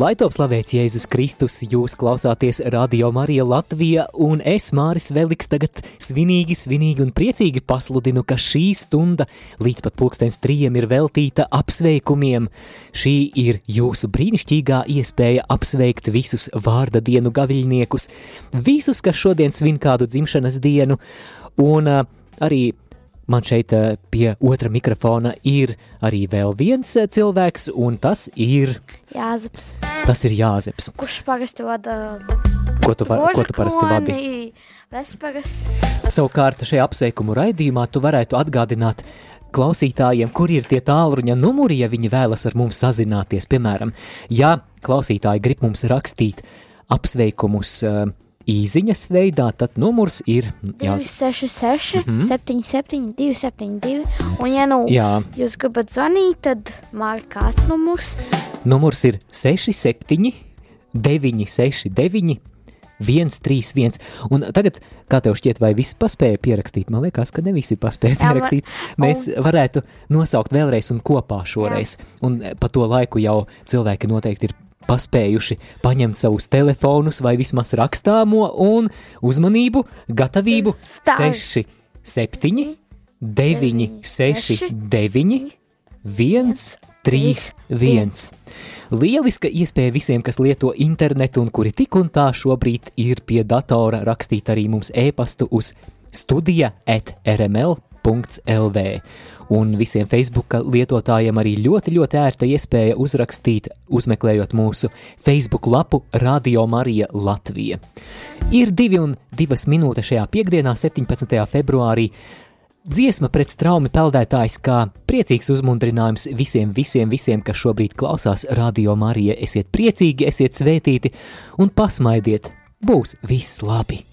Lai top slavēts Jēzus Kristus, jūs klausāties Radio Marija Latvija, un es, Māris Veliks, tagad svinīgi, svinīgi un priecīgi pasludinu, ka šī stunda līdz pat pulkstens trījiem ir veltīta apsveikumiem. Šī ir jūsu brīnišķīgā iespēja apsveikt visus vārda dienu gaviļniekus, visus, kas šodien svin kādu dzimšanas dienu, un uh, arī Man šeit eh, pie otra mikrofona ir arī vēl viens eh, cilvēks, un tas ir Jāzeps. Tas ir Jāzeps. Kurš parasti vada? Ko tu, va, ko tu parasti vadi? Vesperas. Savukārt šajā apsveikumu raidījumā tu varētu atgādināt klausītājiem, kur ir tie tālruņa numuri, ja viņi vēlas ar mums sazināties. Piemēram, ja klausītāji grib mums rakstīt apsveikumus uh, īsiņas veidā, tad numurs ir 266, mm -hmm. 77, 272. Un, ja nu Jā. jūs gribat zvanīt, tad mārkās numurs. Numurs ir 67, 969, 131. Un tagad, kā tev šķiet, vai visi paspēja pierakstīt? Man liekas, ka ne visi paspēja pierakstīt. Mēs varētu nosaukt vēlreiz un kopā šoreiz. Jā. Un pa to laiku jau cilvēki noteikti ir paspējuši paņemt savus telefonus vai vismaz rakstāmo un uzmanību, gatavību 6, 7, 9, 6, 9, 1, 3, 1. Lieliska iespēja visiem, kas lieto internetu un kuri tik un tā šobrīd ir pie datora, rakstīt arī mums e-pastu uz studija at rml.lv un visiem Facebook lietotājiem arī ļoti, ļoti ērta iespēja uzrakstīt, uzmeklējot mūsu Facebook lapu Radio Marija Latvija. Ir divi un divas minūtes šajā piekdienā, 17. februārī. Dziesma pret straumi peldētājs kā priecīgs uzmundrinājums visiem, visiem, visiem, kas šobrīd klausās Radio Marija. Esiet priecīgi, esiet svētīti un pasmaidiet, būs viss labi!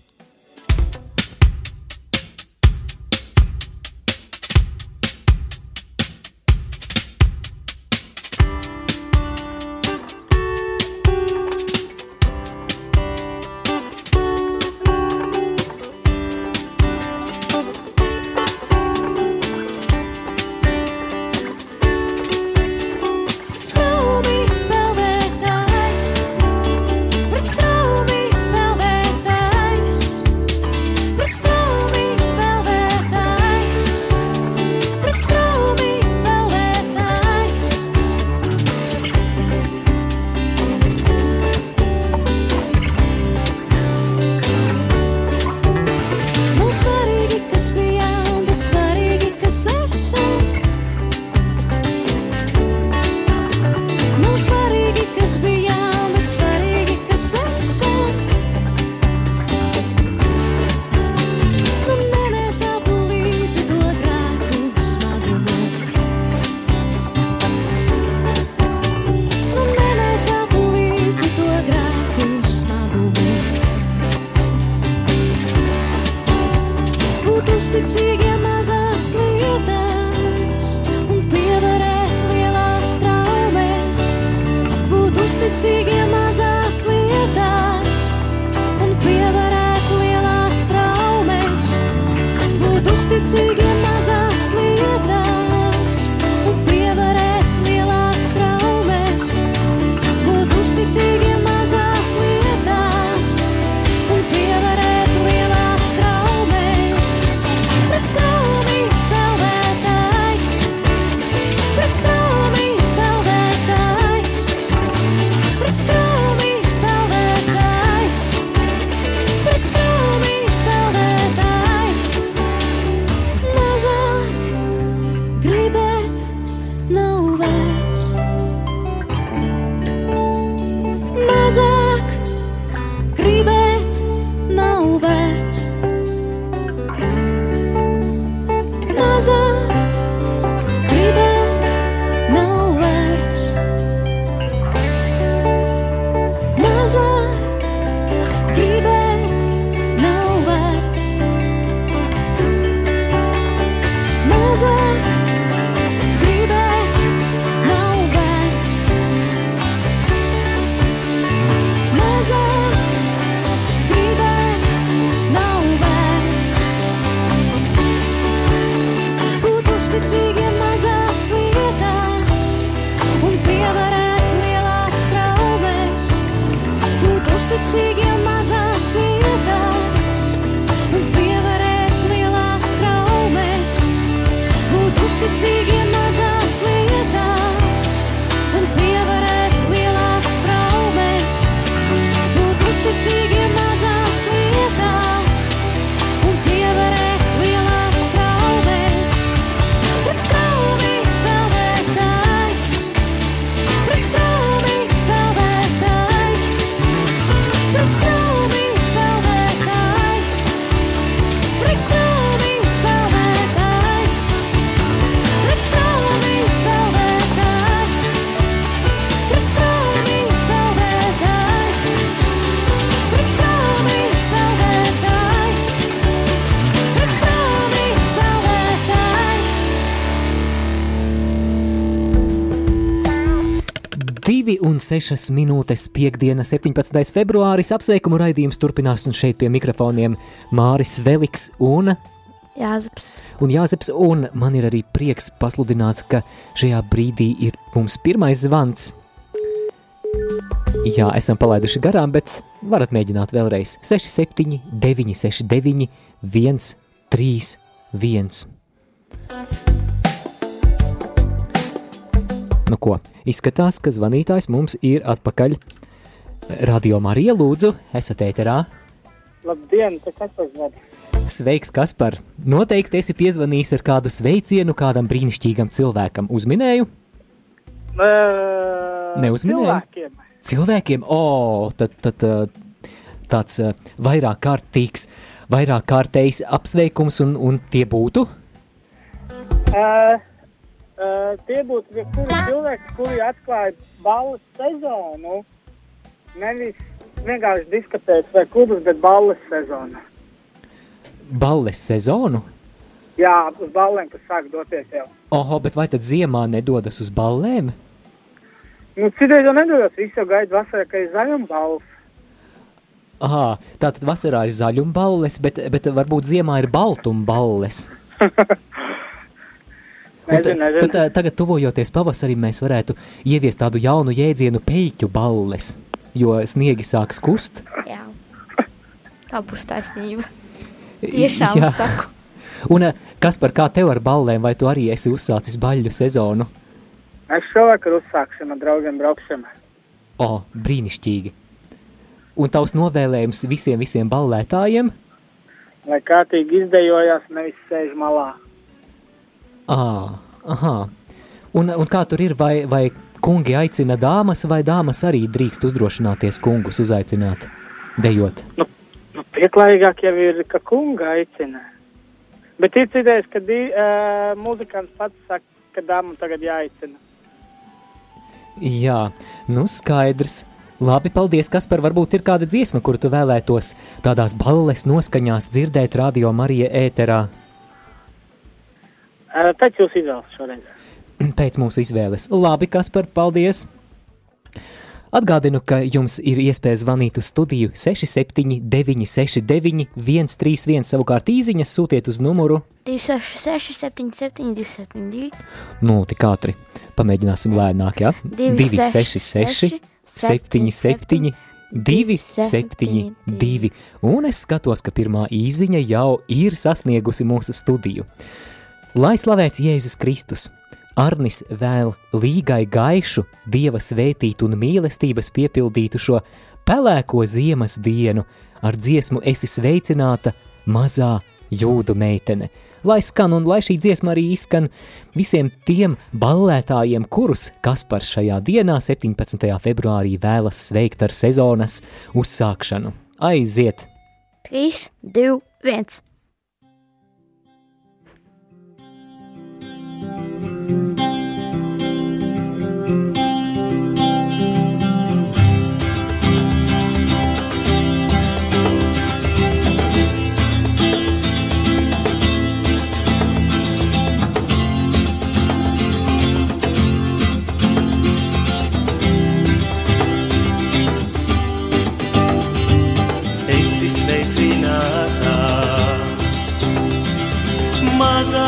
to give 6 minūtes piekdiena, 17. februāris. Apsveikumu raidījums turpinās un šeit pie mikrofoniem Māris Veliks un Jāzeps. Un Jāzeps, un man ir arī prieks pasludināt, ka šajā brīdī ir mums pirmais zvans. Jā, esam palaiduši garām, bet varat mēģināt vēlreiz. 67, 969, 131. Nu ko, izskatās, ka zvanītājs mums ir atpakaļ. Radio Marija, lūdzu, esat ēterā. Labdien, kas zvana? Sveiks, Kaspar! Noteikti esi piezvanījis ar kādu sveicienu kādam brīnišķīgam cilvēkam. Uzminēju? Uh, Neuzminēji? Cilvēkiem. Cilvēkiem, o, tad, tad uh, tāds uh, vairāk kārtīgs, vairāk kārtējs apsveikums, un, un tie būtu? Uh, uh, tie būtu tie kuri cilvēki, kuri atklāja balles sezonu. Nevis vienkārši diskotēs vai klubus, bet balles sezonu. Balles sezonu? Jā, uz ballēm, kas sāk doties jau. Oho, bet vai tad ziemā nedodas uz ballēm? Nu, citreiz jau nedodas, visi jau gaida vasarā, ka ir zaļuma balvas. Aha, tātad vasarā ir zaļumballes, bet, bet varbūt ziemā ir baltumballes. Nezinu, nezinu. Tad, tagad, tuvojoties pavasarim, mēs varētu ieviest tādu jaunu jēdzienu peļķu balles, jo sniegi sāks kust. Jā. Tā būs taisnība. Tiešām Jā. saku. Un eh, kas par kā tev ar ballēm, vai tu arī esi uzsācis baļu sezonu? Mēs šovakar uzsāksim ar draugiem braukšanu. O, brīnišķīgi! Un tavs novēlējums visiem, visiem ballētājiem? Lai kārtīgi izdejojās, nevis sēž malā. Ā, aha. Un, un kā tur ir, vai, vai kungi aicina dāmas, vai dāmas arī drīkst uzdrošināties kungus uzaicināt, dejot? Nu, nu, pieklājīgāk jau ir, ka kunga aicina. Bet ir citreiz, kad uh, muzikants pats saka, ka dāmam tagad jāaicina. Jā, nu skaidrs. Labi, paldies, Kaspar. Varbūt ir kāda dziesma, kuru tu vēlētos tādās balles noskaņās dzirdēt radio Marija ēterā pēc jūs izvēles šoreiz. pēc mūsu izvēles. Labi, Kaspar, paldies! Atgādinu, ka jums ir iespēja zvanīt uz studiju 679, 69, 131, savukārt īsiņas sūtiet uz numuru 266, 77, 272, Nu, tik ātri. Pamēģināsim lēnāk, jā. 266, 77, 272. Un es skatos, ka pirmā īziņa jau ir sasniegusi mūsu studiju. Lai slavēts Jēzus Kristus! Arnis vēl līgai gaišu, dieva svētītu un mīlestības piepildītu šo pelēko ziemas dienu ar dziesmu esi sveicināta mazā jūdu meitene. Lai skan un lai šī dziesma arī izskan visiem tiem ballētājiem, kurus Kaspars šajā dienā, 17. februārī, vēlas sveikt ar sezonas uzsākšanu. Aiziet! 3, 2, 1.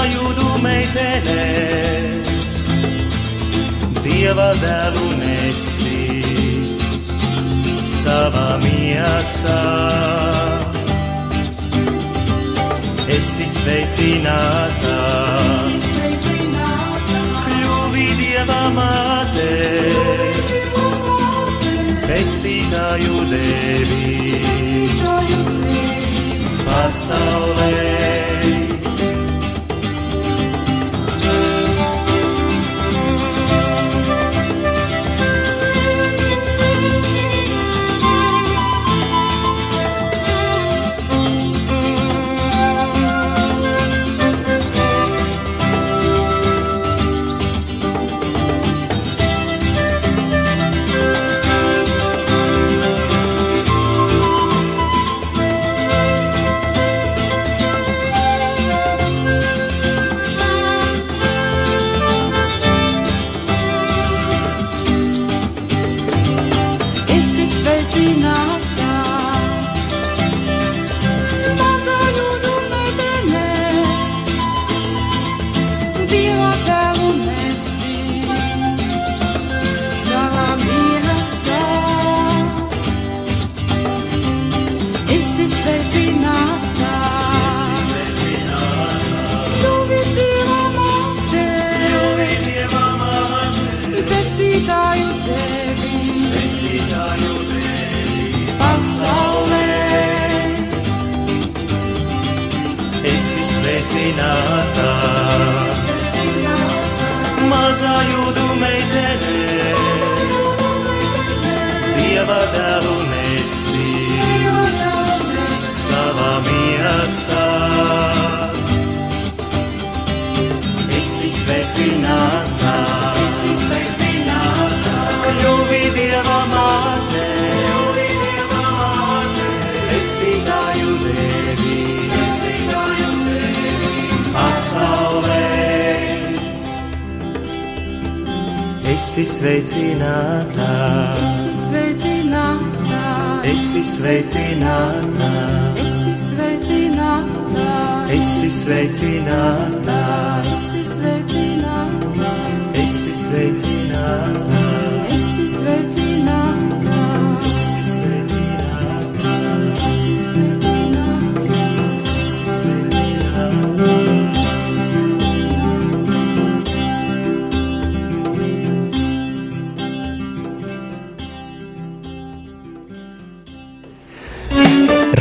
Jūdu meitene, Dieva dēlu nesi. savā miesā. Esi sveicināta, kļuvi dieva māte, pestītāju devi pasaulē.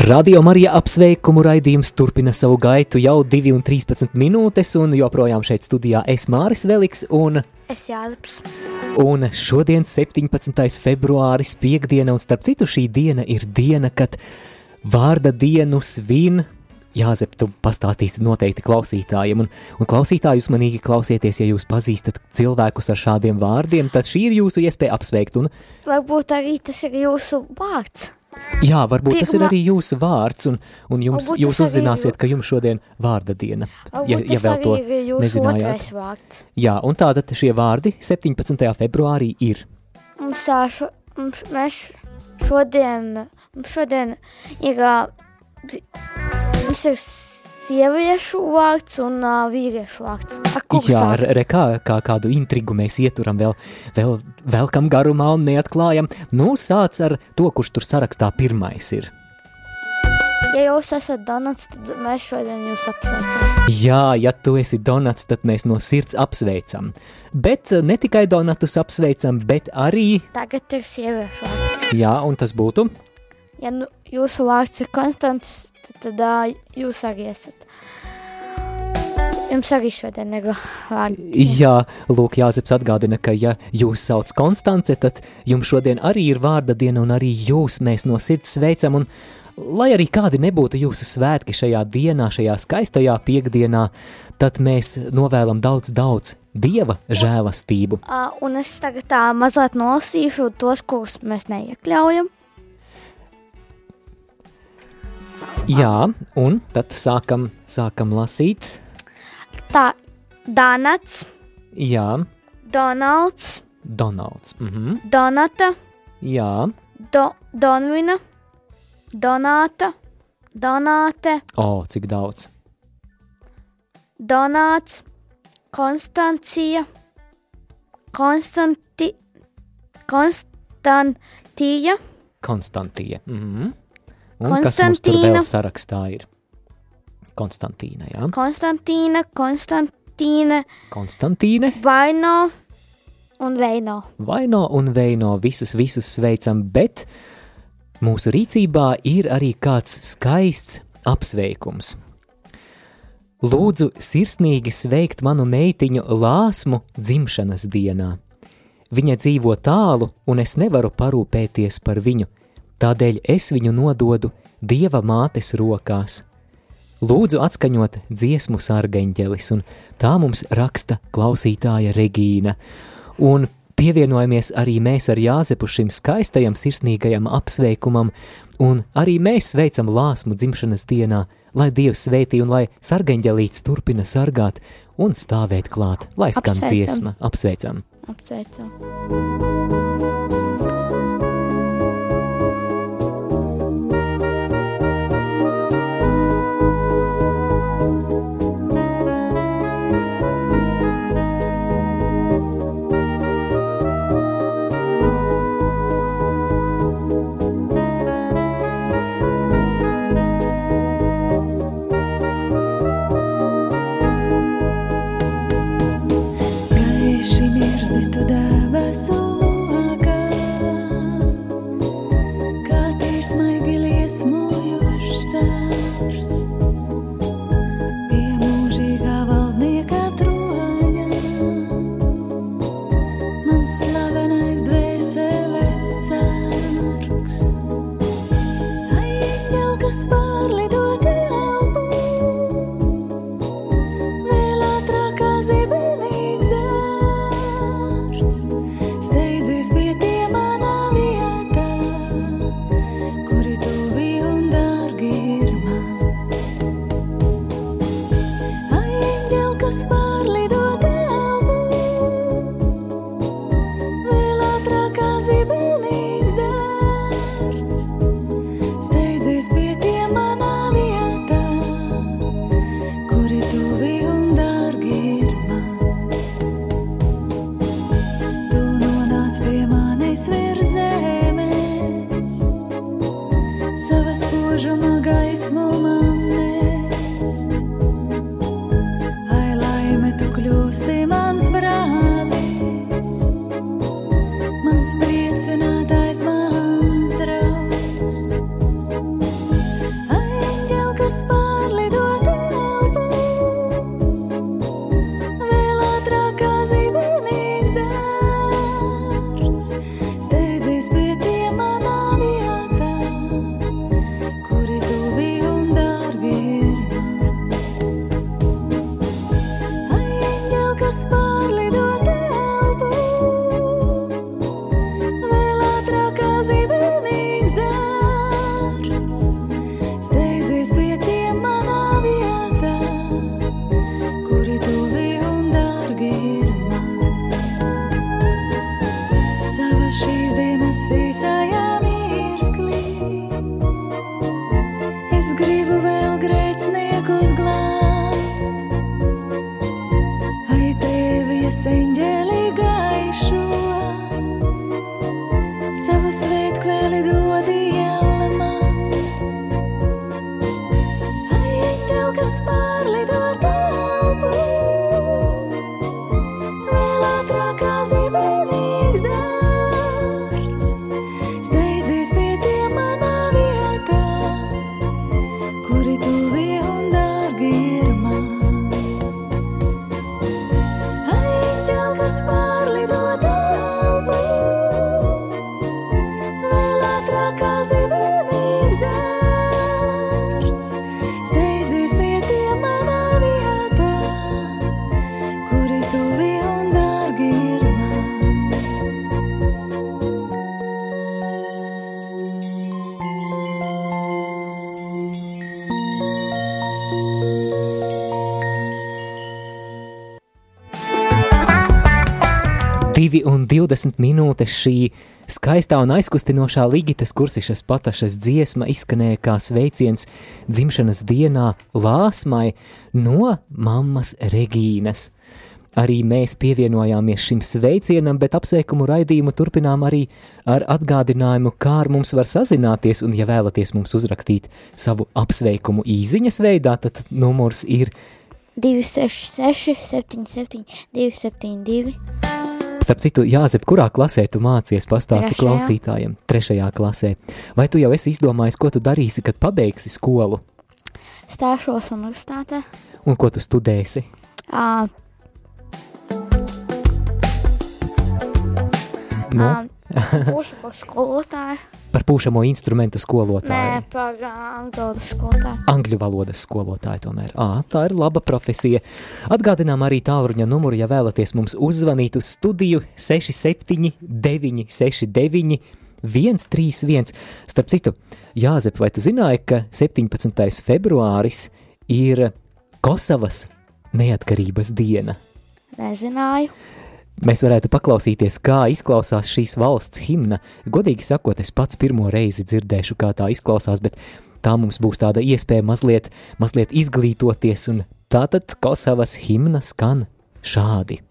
Radio Marija apsveikumu raidījums turpina savu gaitu jau 2,13 minūtes, un joprojām šeit studijā es Māris Veliks un es Jāzeps. Un šodien 17. februāris piekdiena, un starp citu šī diena ir diena, kad vārda dienu svin Jāzep, tu pastāstīsi noteikti klausītājiem, un, un klausītāji uzmanīgi klausieties, ja jūs pazīstat cilvēkus ar šādiem vārdiem, tad šī ir jūsu iespēja apsveikt. Un... Varbūt arī tas ir jūsu vārds. Jā, varbūt Priekumā... tas ir arī jūsu vārds, un, un jums, jūs uzzināsiet, ka jums šodien vārda diena. Ja, ja vēl to nezinājāt. Jā, un tātad šie vārdi 17. februārī ir. Mums, šo, mums, mēs šodien, mums šodien ir, mums ir sieviešu vārds un uh, vīriešu vārds. Jā, re, kā, kā kādu intrigu mēs ieturam, vēl, vēl, vēl kam garumā un neatklājam. Nu, sāc ar to, kurš tur sarakstā pirmais ir. Ja jūs esat Donats, tad mēs šodien jūs apsveicam. Jā, ja tu esi Donats, tad mēs no sirds apsveicam. Bet ne tikai Donatus apsveicam, bet arī. Tagad ir sieviešu vārds. Jā, un tas būtu. Ja nu, jūsu vārds ir konstants, tad, tad uh, jūs arī esat. Jums arī šodien ir vārdi. Jā, Lūk, Jāzeps atgādina, ka ja jūs sauc Konstance, tad jums šodien arī ir vārda diena un arī jūs mēs no sirds sveicam un lai arī kādi nebūtu jūsu svētki šajā dienā, šajā skaistajā piekdienā, tad mēs novēlam daudz, daudz Dieva žēlastību. Un es tagad tā mazliet nolasīšu tos, kurus mēs neiekļaujam. Jā, un tad sākam, sākam lasīt. Tā, Donats. Jā. Donalds. Donalds. Mhm. Donata. Jā. Do, Donvina. Donāta. Donāte. O, oh, cik daudz. Donāts. Konstancija. Konstanti. Konstantija. Konstantīna. Mm -hmm. Un Konstantīna. kas mums tur vēl sarakstā ir? Konstantīna, jā. Konstantīna, Konstantīna. Konstantīne. Vaino un Veino. Vaino un Veino visus, visus sveicam, bet mūsu rīcībā ir arī kāds skaists apsveikums. Lūdzu, sirsnīgi sveikt manu meitiņu Lāsmu dzimšanas dienā. Viņa dzīvo tālu, un es nevaru parūpēties par viņu, tādēļ es viņu nododu Dieva mātes rokās. Lūdzu, atskaņot dziesmu sārgaņģelis, un tā mums raksta klausītāja Regīna. Un pievienojamies arī mēs ar Jāzepu šim skaistajam sirsnīgajam apsveikumam, un arī mēs sveicam Lāsmu dzimšanas dienā, lai Dievs sveitī un lai sargaņģelīts turpina sargāt un stāvēt klāt, lai skan Apsveicam. dziesma. Apsveicam! Apsveicam! 20 minūtes šī skaistā un aizkustinošā Ligitas kursišas patašas dziesma izskanēja kā sveiciens dzimšanas dienā Lāsmai no mammas Regīnas. arī mēs pievienojāmies šim sveicienam, bet apsveikumu raidījumu turpinām arī ar atgādinājumu, kā ar mums var sazināties, un ja vēlaties mums uzrakstīt savu apsveikumu īziņas veidā, tad numurs ir 266 77 272. Starp citu, Jāzep, kurā klasē tu mācies pastāsti Trešajā. klausītājiem? Trešajā klasē. Vai tu jau esi izdomājis, ko tu darīsi, kad pabeigsi skolu? Stāšos universitātē. Un ko tu studēsi? Uh, Nu? Pušu par skolotāju. Par pušamo instrumentu skolotāju. Nē, par angļu valodas skolotāju. Angļu valodas skolotāju tomēr. Ā, tā ir laba profesija. Atgādinām arī tālruņa numuru, ja vēlaties mums uzzvanīt uz studiju 67 969 131. Starp citu, Jāzep, vai tu zināji, ka 17. februāris ir Kosovas neatkarības diena? Nezināju mēs varētu paklausīties, kā izklausās šīs valsts himna. Godīgi sakot, es pats pirmo reizi dzirdēšu, kā tā izklausās, bet tā mums būs tāda iespēja mazliet, mazliet izglītoties, un tātad Kosovas himna skan šādi.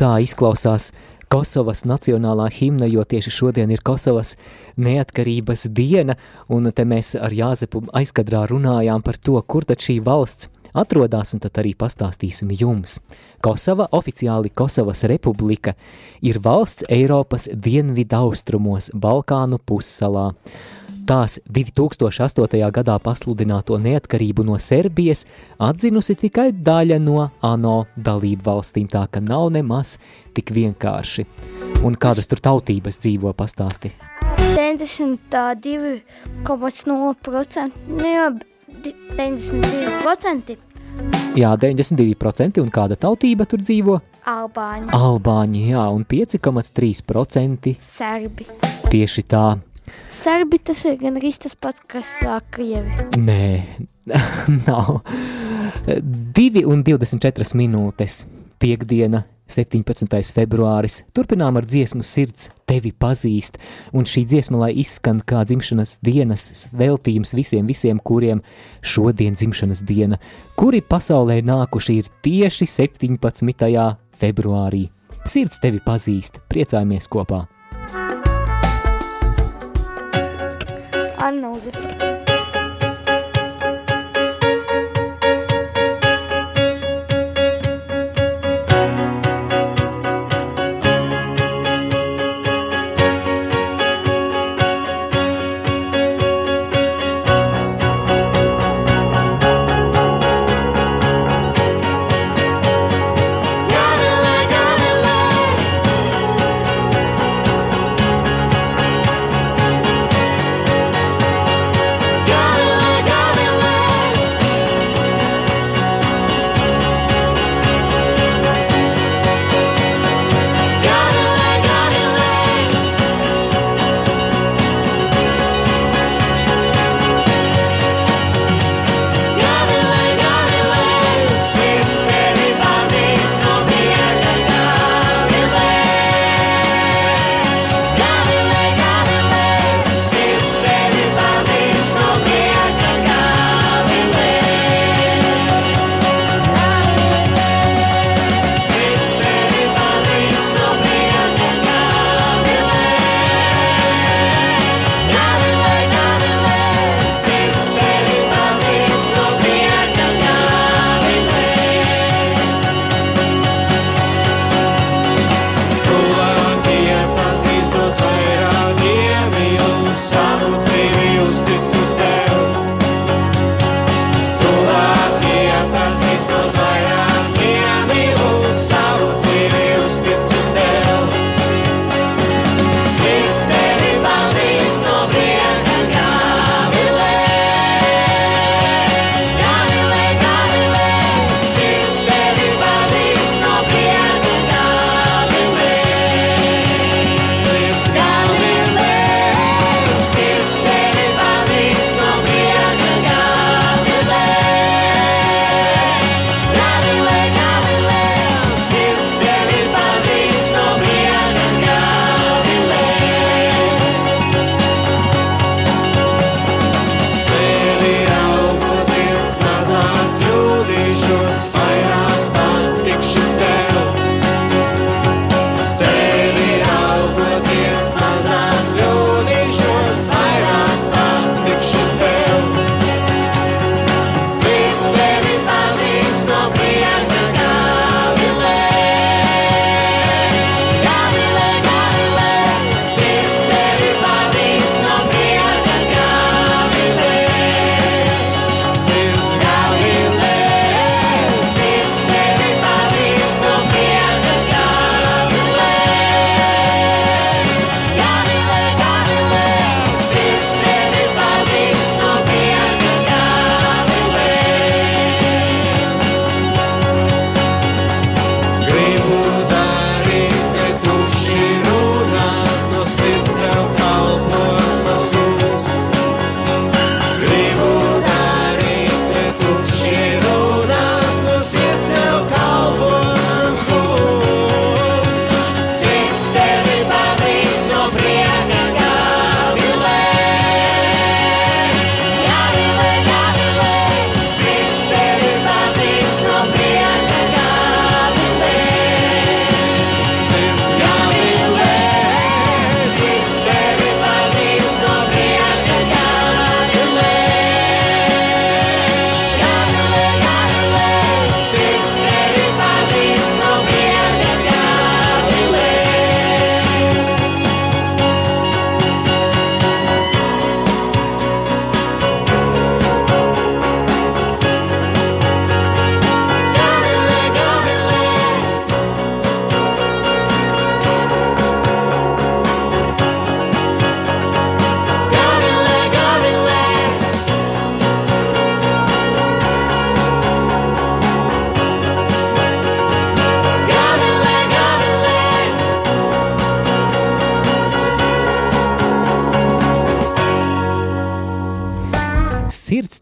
Tā izklausās Kosovas nacionālā himna, jo tieši šodien ir Kosovas neatkarības diena, un te mēs ar Jāzepu aizkadrā runājām par to, kur tad šī valsts atrodas, un tad arī pastāstīsim jums. Kosova, oficiāli Kosovas republika, ir valsts Eiropas dienvidaustrumos, Balkānu pussalā tās 2008. gadā pasludināto neatkarību no Serbijas atzinusi tikai daļa no ANO dalību valstīm, tā ka nav nemaz tik vienkārši. Un kādas tur tautības dzīvo pastāsti? 92,0% jā, 92%. Jā, 92% un kāda tautība tur dzīvo? Albāņi. Albāņi, jā, un 5,3% Serbi. Tieši tā. Serbi tas ir gan arī tas pats, kas uh, krievi. Nē, nav. 2 un 24 minūtes. Piektdiena, 17. februāris. Turpinām ar dziesmu Sirds tevi pazīst, un šī dziesma, lai izskan kā dzimšanas dienas veltījums visiem, visiem, kuriem šodien dzimšanas diena, kuri pasaulē nākuši ir tieši 17. februārī. Sirds tevi pazīst, priecājamies kopā! Anna sirds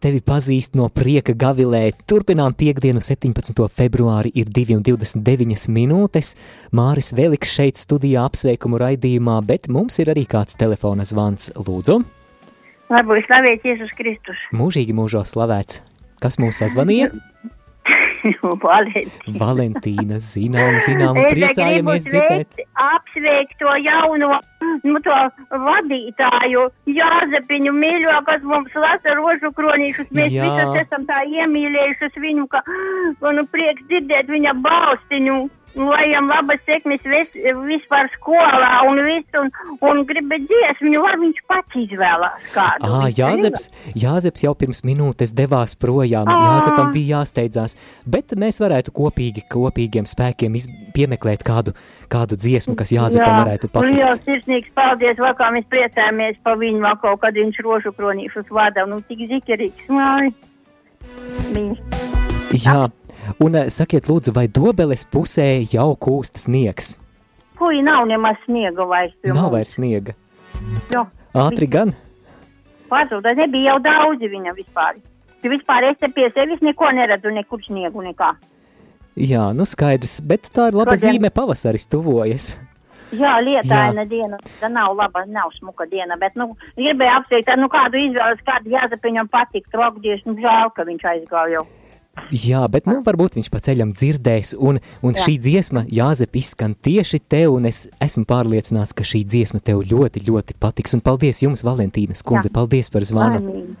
tevi pazīst no prieka gavilē. Turpinām piekdienu 17. februāri ir 2,29 minūtes. Māris Veliks šeit studijā apsveikumu raidījumā, bet mums ir arī kāds telefona zvans. Lūdzu! Varbūt slavēts Jēzus Kristus. Mūžīgi mūžos slavēts. Kas mūs sazvanīja? Valentīna. Valentīna, zinām, zinām, priecājamies dzirdēt. Apsveikt to jauno, nu, to vadītāju, Jāzepiņu mīļo, kas mums lasa rožu kronīšus. Mēs Jā. visas esam tā iemīlējušas viņu, ka, nu, prieks dzirdēt viņa balstiņu lai viņam labas sekmes vis, vispār skolā un viss, un, un gribi dziesmu, lai viņš pats izvēlās kādu. Ā, Jāzeps, Jāzeps jau pirms minūtes devās projām, Ā. Jāzepam bija jāsteidzās, bet mēs varētu kopīgi, kopīgiem spēkiem piemeklēt kādu, kādu dziesmu, kas Jāzepam Jā. varētu patikt. Liels sirsnīgs paldies, vēl kā mēs priecājamies pa viņu, vēl kaut kad viņš rožu kronīšus vada, nu tik zikerīgs, māj. Jā. Un eh, sakiet, lūdzu, vai dobeles pusē jau kūst sniegs? Kuj, nav nemaz sniega vairs. Nav vairs sniega. Jo. Ātri gan? Pazuda, nebija jau daudzi viņa vispār. Tu vispār esi pie sevis neko neredzu, nekur sniegu, nekā. Jā, nu skaidrs, bet tā ir laba Šodien... zīme, pavasaris tuvojas. Jā, lietaina diena. Tā nav laba, nav smuka diena, bet, nu, gribēju apsveikt, nu, kādu izvēles, kādu jāzapiņam patikt, rokdies, nu, žēl, ka viņš aizgāja jau. Jā, bet nu, varbūt viņš pa ceļam dzirdēs, un, un Jā. šī dziesma, Jāzep, izskan tieši tev, un es esmu pārliecināts, ka šī dziesma tev ļoti, ļoti patiks. Un paldies jums, Valentīnas kundze, Jā. paldies par zvanu! Laimīgi.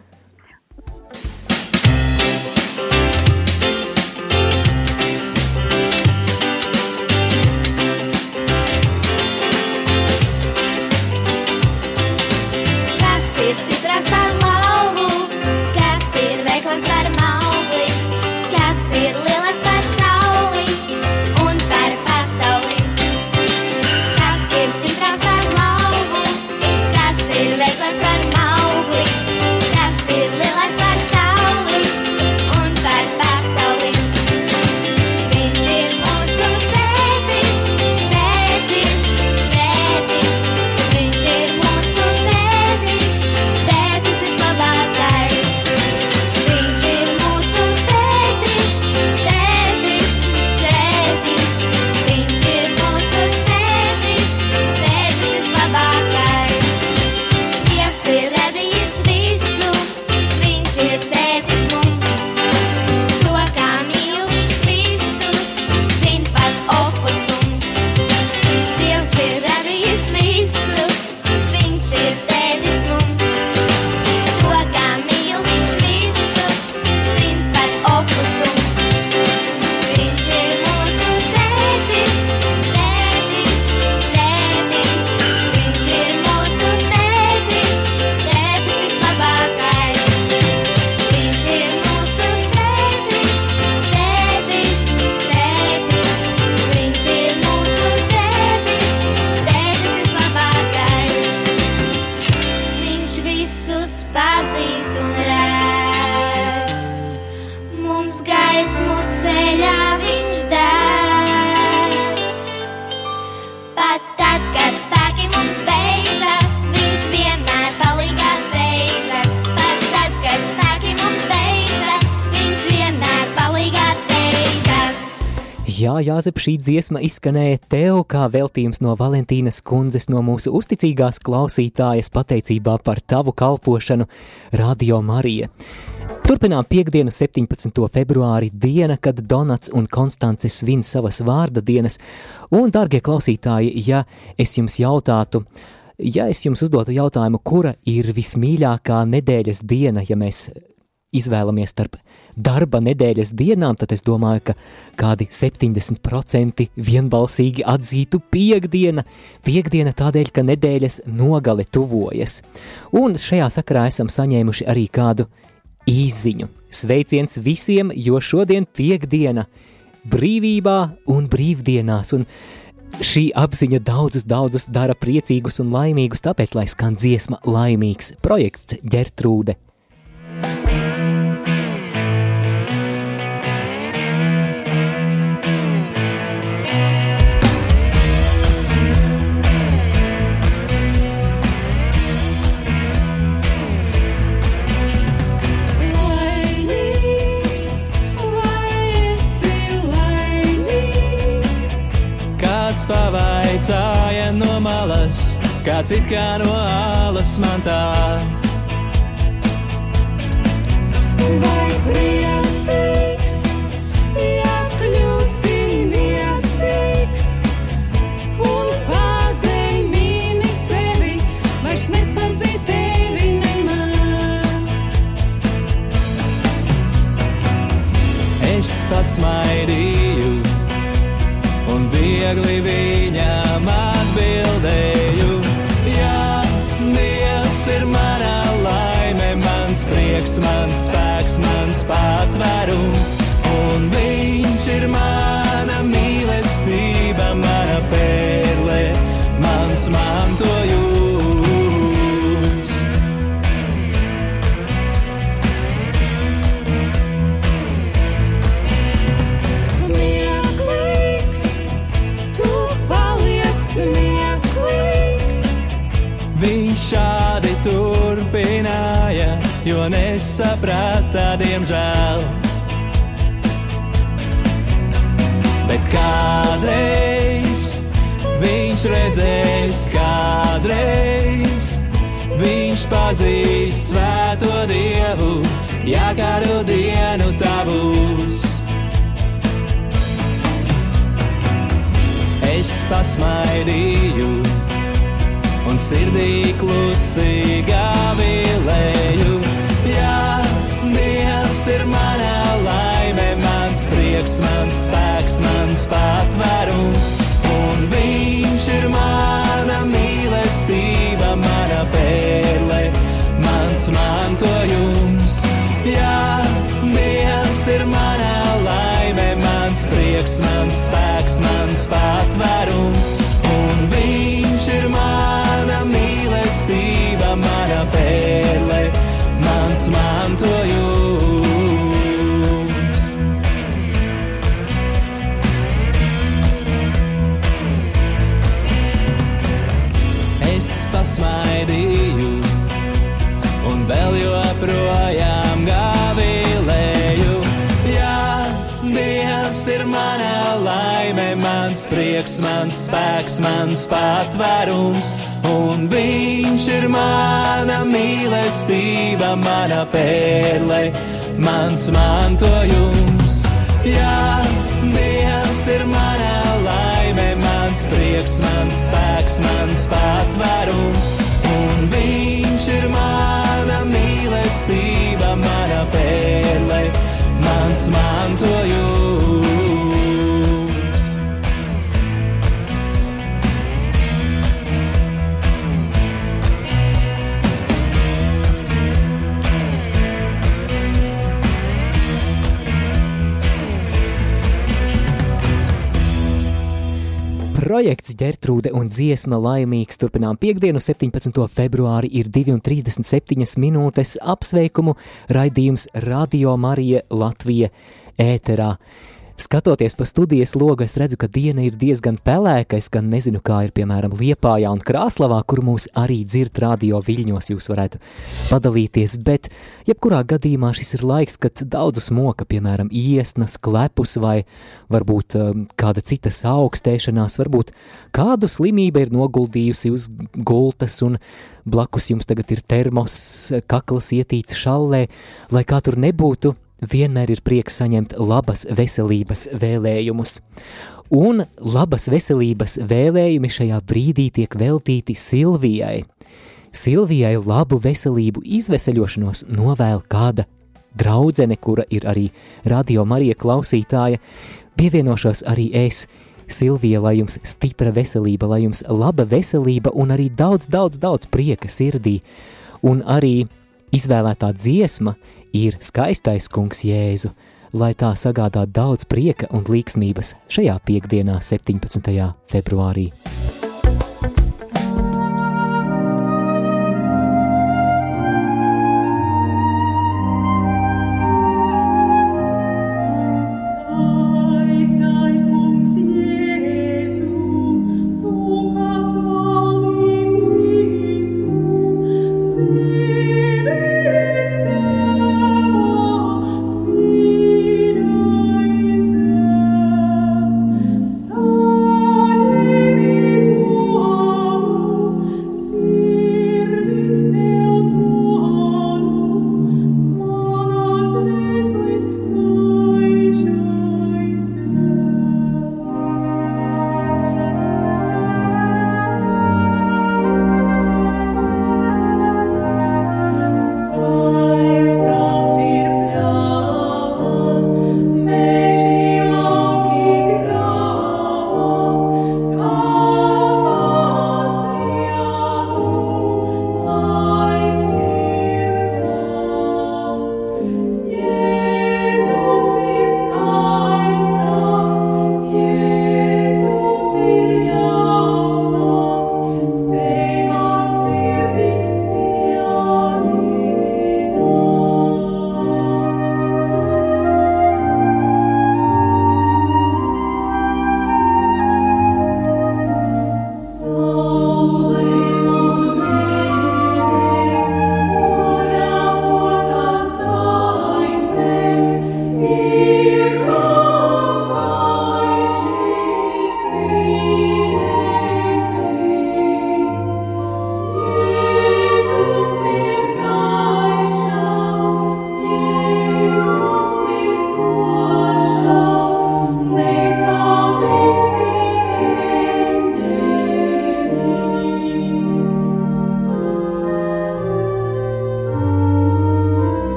Jāzep, šī dziesma izskanēja tev kā veltījums no Valentīnas kundzes, no mūsu uzticīgās klausītājas pateicībā par tavu kalpošanu Radio Marija. Turpinām piekdienu 17. februāri diena, kad Donats un Konstance svin savas vārda dienas, un, dārgie klausītāji, ja es jums jautātu, ja es jums uzdotu jautājumu, kura ir vismīļākā nedēļas diena, ja mēs izvēlamies starp darba nedēļas dienām, tad es domāju, ka kādi 70% vienbalsīgi atzītu piekdiena, piekdiena tādēļ, ka nedēļas nogale tuvojas. Un šajā sakarā esam saņēmuši arī kādu īziņu. Sveiciens visiem, jo šodien piekdiena brīvībā un brīvdienās, un šī apziņa daudzus, daudzus dara priecīgus un laimīgus, tāpēc, lai skan dziesma laimīgs projekts Ģertrūde pavaicāja no malas, kāds it kā no alas man tā. Vai priecīgs, ja kļūsti niecīgs un pazemini sevi, vairs nepazīt tevi nemaz. Es pasmaidīju mans spēks, mans patvērums, un viņš ir mana mīlestība, mana pērle, mans mantojums. Jo nesaprata, diemžēl. Bet kādreiz viņš redzēs, kādreiz viņš pazīs svēto dievu, ja kādu dienu tā būs. Es pasmaidīju un sirdī klusi gavilēju. Ir mana laime, mans prieks, mans spēks, mans patvērums, un Viņš ir mana mīlestība, mana pērle, mans mantojums. Jā, Dievs ir mana laime, mans prieks, mans spēks, mans patvērums, un Viņš ir mana mīlestība, mana pērle, mans mantojums. Prieks, mans spēks, mans patvērums, un Viņš ir mana mīlestība, mana pērle, mans mantojums. Jā, Dievs ir mana laime, mans prieks, mans spēks, mans patvērums, un Viņš ir mana mīlestība, mana pērle, mans mantojums. Projekts Gertrūde un dziesma laimīgs turpinām piekdienu, 17. februāri ir 2,37 minūtes apsveikumu raidījums Radio Marija Latvija ēterā. Skatoties pa studijas logu, es redzu, ka diena ir diezgan pelēka. Es gan nezinu, kā ir piemēram Liepājā un Krāslavā, kur mūs arī dzird radio viļņos, jūs varētu padalīties. Bet, jebkurā gadījumā šis ir laiks, kad daudzus moka, piemēram, iesnas, klepus vai varbūt um, kāda cita augstēšanās, varbūt kādu slimību ir noguldījusi uz gultas un blakus jums tagad ir termos, kakls ietīts šallē, lai kā tur nebūtu vienmēr ir prieks saņemt labas veselības vēlējumus. Un labas veselības vēlējumi šajā brīdī tiek veltīti Silvijai. Silvijai labu veselību izveseļošanos novēl kāda draudzene, kura ir arī radio Marija klausītāja. Pievienošos arī es, Silvija, lai jums stipra veselība, lai jums laba veselība un arī daudz, daudz, daudz prieka sirdī. Un arī izvēlētā dziesma ir skaistais kungs Jēzu, lai tā sagādā daudz prieka un līksmības šajā piekdienā, 17. februārī.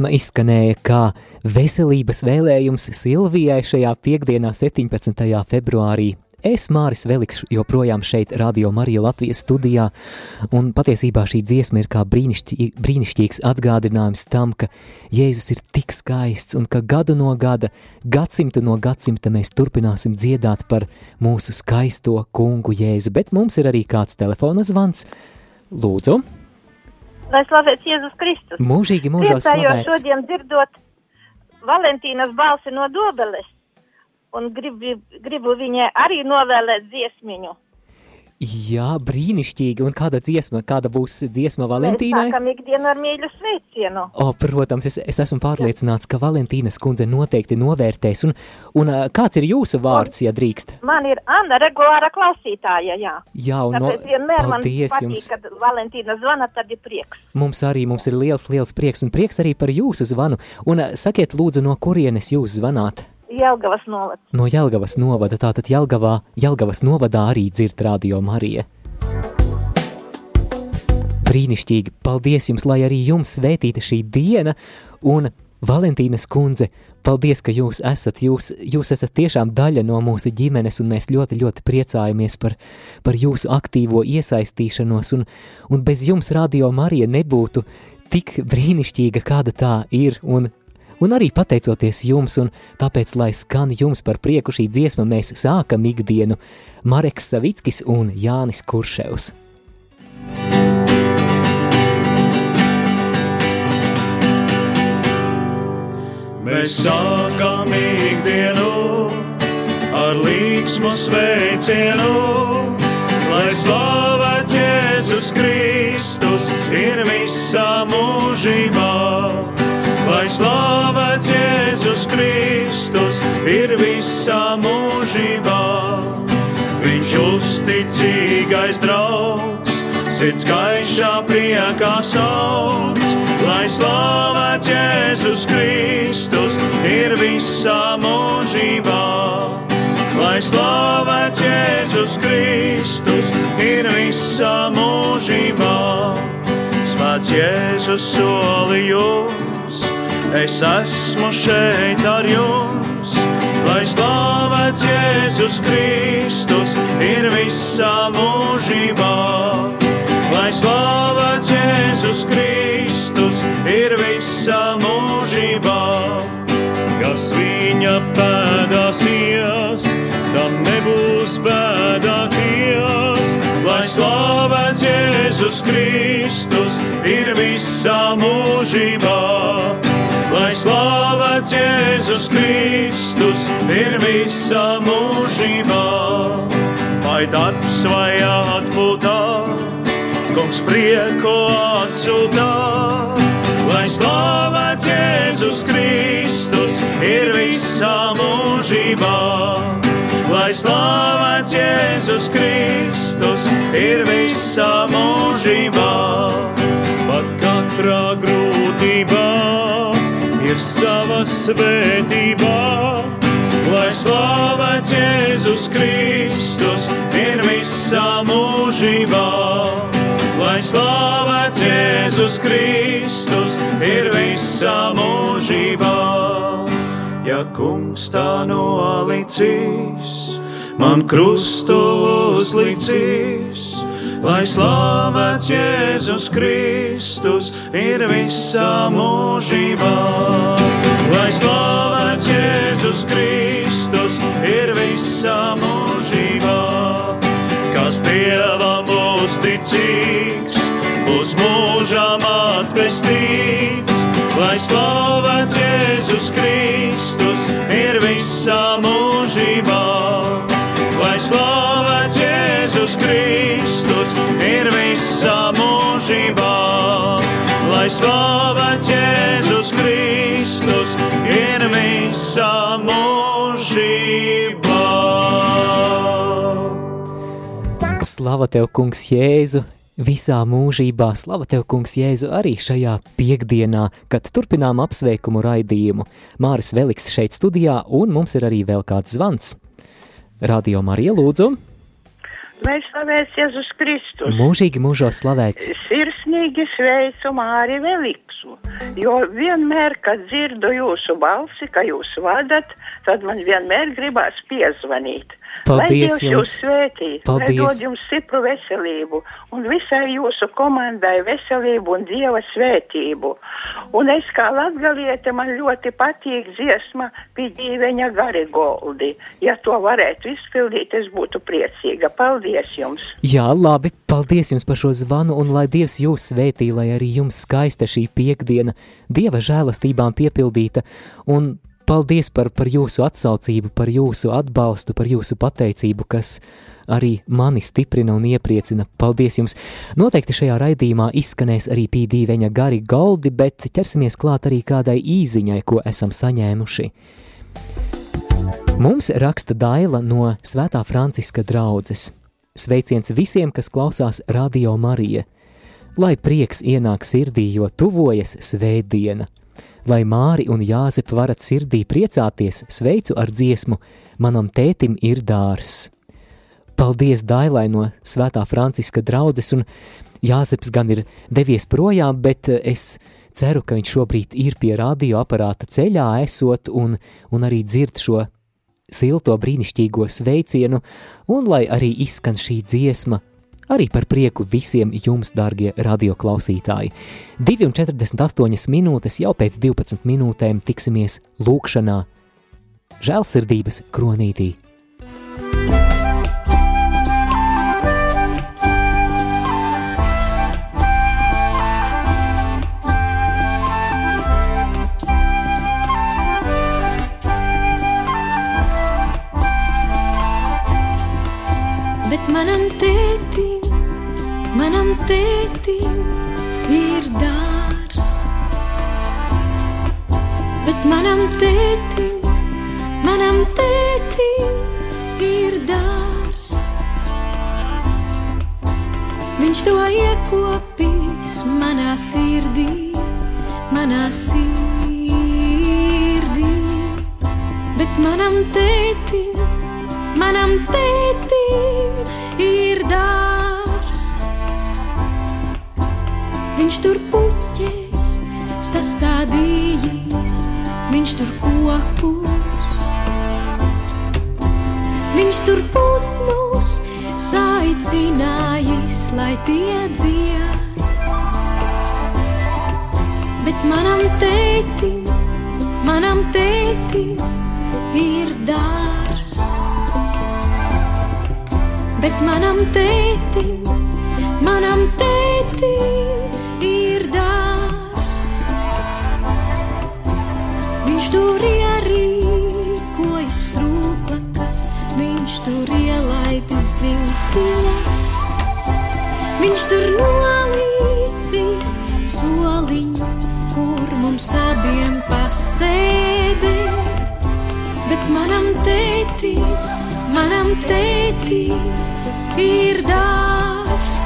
Dziesma izskanēja kā veselības vēlējums Silvijai šajā piekdienā, 17. februārī. Es, Māris Veliks, joprojām šeit, Radio Marija Latvijas studijā, un patiesībā šī dziesma ir kā brīnišķī, brīnišķīgs atgādinājums tam, ka Jēzus ir tik skaists un ka gadu no gada, gadsimtu no gadsimta mēs turpināsim dziedāt par mūsu skaisto kungu Jēzu, bet mums ir arī kāds telefona zvans. Lūdzu! Lai slavēts Jēzus Kristus! Mūžīgi mūžos slavēts! šodien dzirdot Valentīnas balsi no Dobeles un gribu, gribu viņai arī novēlēt dziesmiņu. Jā, brīnišķīgi. Un kāda dziesma, kāda būs dziesma Valentīnai? Mēs sākam ikdienu ar mīļu sveicienu. O, protams, es, es esmu pārliecināts, ka Valentīnas kundze noteikti novērtēs. Un, un kāds ir jūsu vārds, ja drīkst? Man ir Anna regulāra klausītāja, jā. Jā, un no, Tāpēc vienmēr man paldies patīk, jums. kad Valentīna zvana, tad ir prieks. Mums arī mums ir liels, liels prieks un prieks arī par jūsu zvanu. Un sakiet, lūdzu, no kurienes jūs zvanāt? Jelgavas novads. No Jelgavas novada, tātad Jelgavā, Jelgavas novadā arī dzird radio Marija. Brīnišķīgi, paldies jums, lai arī jums svētīta šī diena, un Valentīnas kundze, paldies, ka jūs esat, jūs, jūs esat tiešām daļa no mūsu ģimenes, un mēs ļoti, ļoti priecājamies par, par jūsu aktīvo iesaistīšanos, un, un bez jums radio Marija nebūtu tik brīnišķīga, kāda tā ir, un un arī pateicoties jums, un tāpēc, lai skan jums par prieku šī dziesma, mēs sākam ikdienu Mareks Savickis un Jānis Kurševs. Mēs sākam ikdienu ar līksmu sveicienu, lai slavēts Jēzus Kristus ir visā mūžībā. Lai slavēts Jēzus Kristus ir visā mūžībā. Viņš uzticīgais draugs, sirds gaišā priekā sauc. Lai slavēts Jēzus Kristus ir visā mūžībā. Lai slavēts Jēzus Kristus ir visā mūžībā. Svēts Jēzus solījums, es esmu šeit ar jums. Lai slavēts Jēzus Kristus ir visā mūžībā. Lai slavēts Jēzus Kristus ir visā mūžībā. Kas viņa pēdās ies, tam nebūs bēdāties. Lai slavēts Jēzus Kristus ir visā mūžībā. Jēzus Kristus ir visā mūžībā. Vai darbs vai atpūtā, kungs prieku atsūtā. Lai slavēts Jēzus Kristus ir visā mūžībā. Lai slavēts Jēzus Kristus ir visā mūžībā. Pat katrā grūtībā ir sava svētība. Lai slavēts Jēzus Kristus ir visā mūžībā. Lai slavēts Jēzus Kristus ir visā mūžībā. Ja kungs tā nolicīs, man krustu uzlicīs. Lai slavēts Jēzus Kristus ir visā mūžībā. Lai slavēts Jēzus Kristus ir visā mūžībā. Kas Dievam uzticīgs, būs mūžām atpestīts. Lai slavēts Jēzus Kristus ir visā mūžībā. Slavēts Jēzus Kristus ir visā mūžībā. Slava tev, kungs Jēzu! Visā mūžībā slava tev, kungs Jēzu, arī šajā piekdienā, kad turpinām apsveikumu raidījumu. Māris Veliks šeit studijā, un mums ir arī vēl kāds zvans. Radio Marija lūdzu. Lai slavēts Jēzus Kristus. Mūžīgi mūžos slavēts. Sirsnīgi sveicu Māri Veliksu, jo vienmēr, kad dzirdu jūsu balsi, ka jūs vadat, tad man vienmēr gribās piezvanīt. Paldies lai Dievs jūs jums. svētī, lai Paldies. dod jums stipru veselību un visai jūsu komandai veselību un Dieva svētību. Un es kā latgaliete man ļoti patīk dziesma Pidīveņa Garigoldi. Ja to varētu izpildīt, es būtu priecīga. Paldies jums! Jā, labi, paldies jums par šo zvanu, un lai Dievs jūs svētī, lai arī jums skaista šī piekdiena, Dieva žēlastībām piepildīta, un paldies par, par jūsu atsaucību, par jūsu atbalstu, par jūsu pateicību, kas arī mani stiprina un iepriecina. Paldies jums! Noteikti šajā raidījumā izskanēs arī pīdīveņa gari goldi, bet ķersimies klāt arī kādai īziņai, ko esam saņēmuši. Mums raksta Daila no Svētā Franciska draudzes. Sveiciens visiem, kas klausās Radio Marija. Lai prieks ienāk sirdī, jo tuvojas svētdiena. Lai Māri un Jāzep varat sirdī priecāties, sveicu ar dziesmu Manam tētim ir dārs. Paldies Dailai no Svētā Franciska draudzes, un Jāzeps gan ir devies projām, bet es ceru, ka viņš šobrīd ir pie radioaparāta ceļā esot un, un arī dzird šo silto brīnišķīgo sveicienu, un lai arī izskan šī dziesma, arī par prieku visiem jums, darbie radioklausītāji. 2,48 minūtes jau pēc 12 minūtēm tiksimies lūkšanā, žēlsirdības kronītī. Manam tētim ir dārs. Bet manam tētim, manam tētim ir dārs. Viņš to iekopīs manā sirdī, manā sirdī. Bet manam tētim, manam tētim ir dārs. Viņš tur puķēs sastādījis, viņš tur kokus. Viņš tur putnus saicinājis, lai tie dzied. Bet manam tētim, manam tētim ir dārs. Bet manam tētim, manam tētim ielaidis ziltiņas. Viņš tur nolīdzīs soliņu, kur mums abiem pasēdēt. Bet manam tētim, manam tētim ir dārs.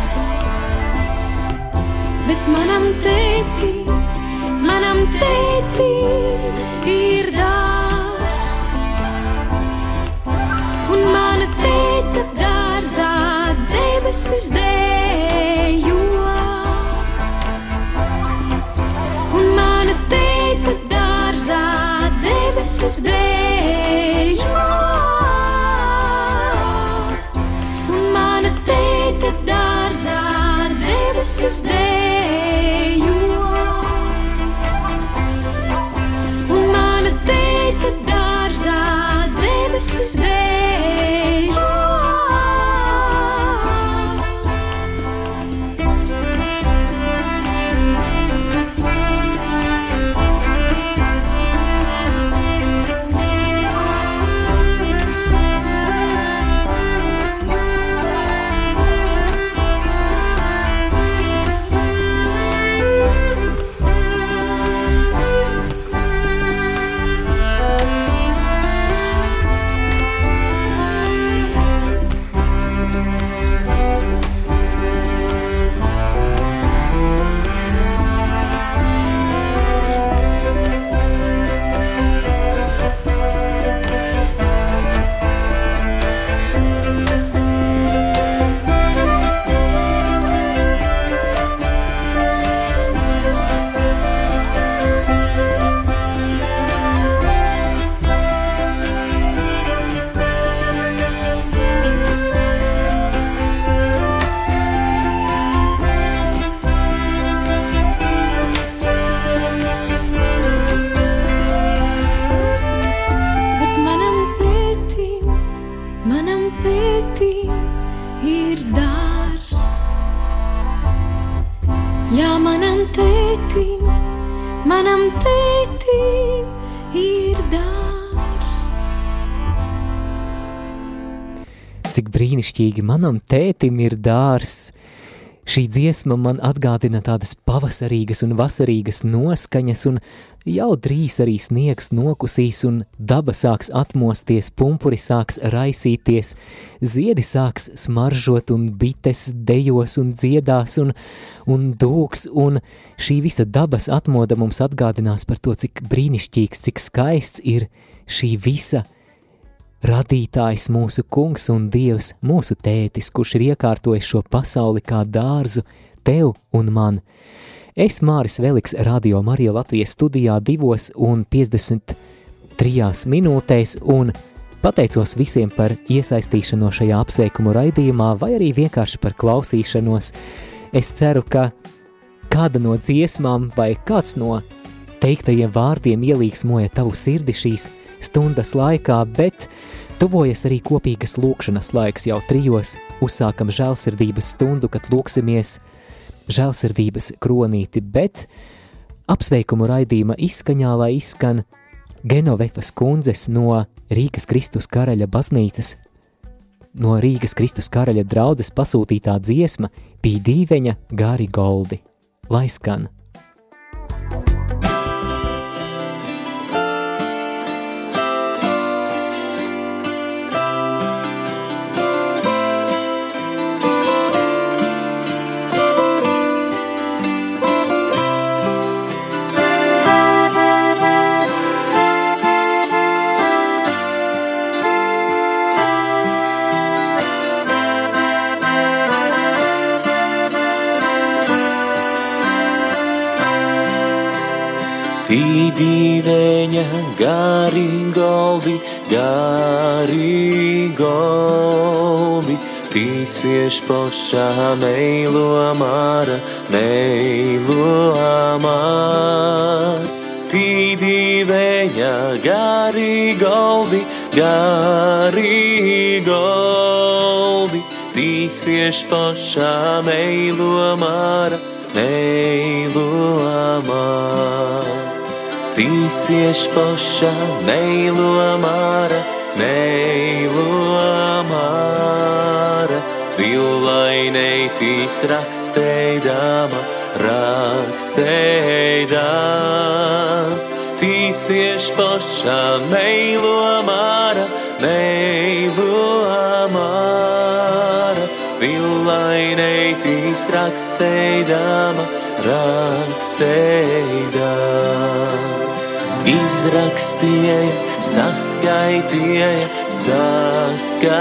Bet manam tētim, manam tētim ir dārs. Un mana tēta dārzā debesis dējo. Un mana tēta dārzā debesis dējo. Un mana tēta dārzā debesis dējo. Brīnišķīgi manam tētim ir dārs! Šī dziesma man atgādina tādas pavasarīgas un vasarīgas noskaņas, un jau drīz arī sniegs nokusīs, un daba sāks atmosties, pumpuri sāks raisīties, ziedi sāks smaržot, un bites dejos un dziedās, un, un dūks, un šī visa dabas atmoda mums atgādinās par to, cik brīnišķīgs, cik skaists ir šī visa radītājs, mūsu kungs un dievs, mūsu tētis, kurš ir iekārtojis šo pasauli kā dārzu tev un man. Es Māris Veliks, Radio Marija Latvijas studijā 2 un 53 minūtēs un pateicos visiem par iesaistīšanos šajā apsveikumu raidījumā vai arī vienkārši par klausīšanos. Es ceru, ka kāda no dziesmām vai kāds no teiktajiem vārdiem ielīgsmoja tavu sirdi šīs stundas laikā, bet tuvojas arī kopīgas lūkšanas laiks jau trijos, uzsākam žēlsirdības stundu, kad lūksimies žēlsirdības kronīti, bet apsveikumu raidījuma izskaņā, lai izskan Genovefas kundzes no Rīgas Kristus karaļa baznīcas, no Rīgas Kristus karaļa draudzes pasūtītā dziesma Pīdīveņa Gari Goldi. Lai skan! Pīdīveņa garīgoldi, garīgoldi, tīsieš pošā meilo māra, meilo māra. Pīdīveņa garīgoldi, garīgoldi, tīsieš pošā māra. Tīsies poša, meilo māra, meilo māra, violainei tīs raksteidama, raksteidama. Tīsies poša, meilo māra, meilo māra, violainei tīs raksteidama, raksteidama izrakstīja, saskaitīja, saskaitīja.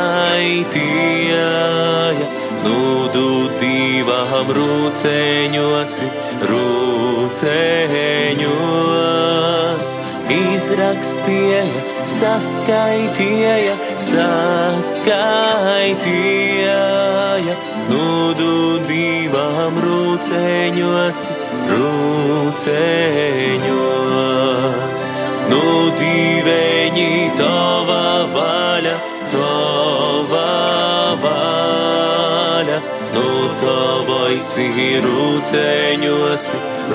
Nūdu divām rūceņos, rūceņos. Izrakstīja, saskaitīja, saskaitīja. Nūdu divām rūceņos,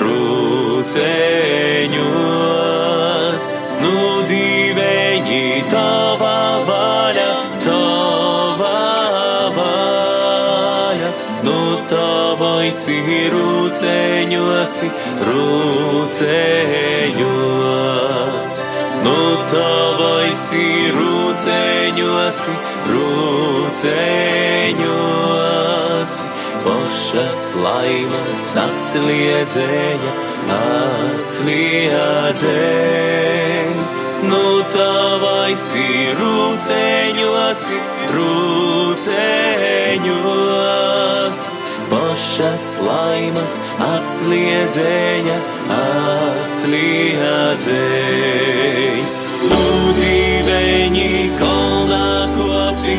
rūceņos. Nu divēņi tava vaļa, tava vaļa. Nu tavais ir rūceņos, rūceņos. Nu divēņi tava vaļa, tava vaļa. Nu tavais ir rūceņos, rūceņos. Nu tavais ir rūceņos, rūceņos. Pošas laimas atsliedzēja, atsliedzēja. Nu tavais ir rūceņos, rūceņos. Pošas laimas atsliedzēja, atsliedzēja. Divēņi kolnā kopti,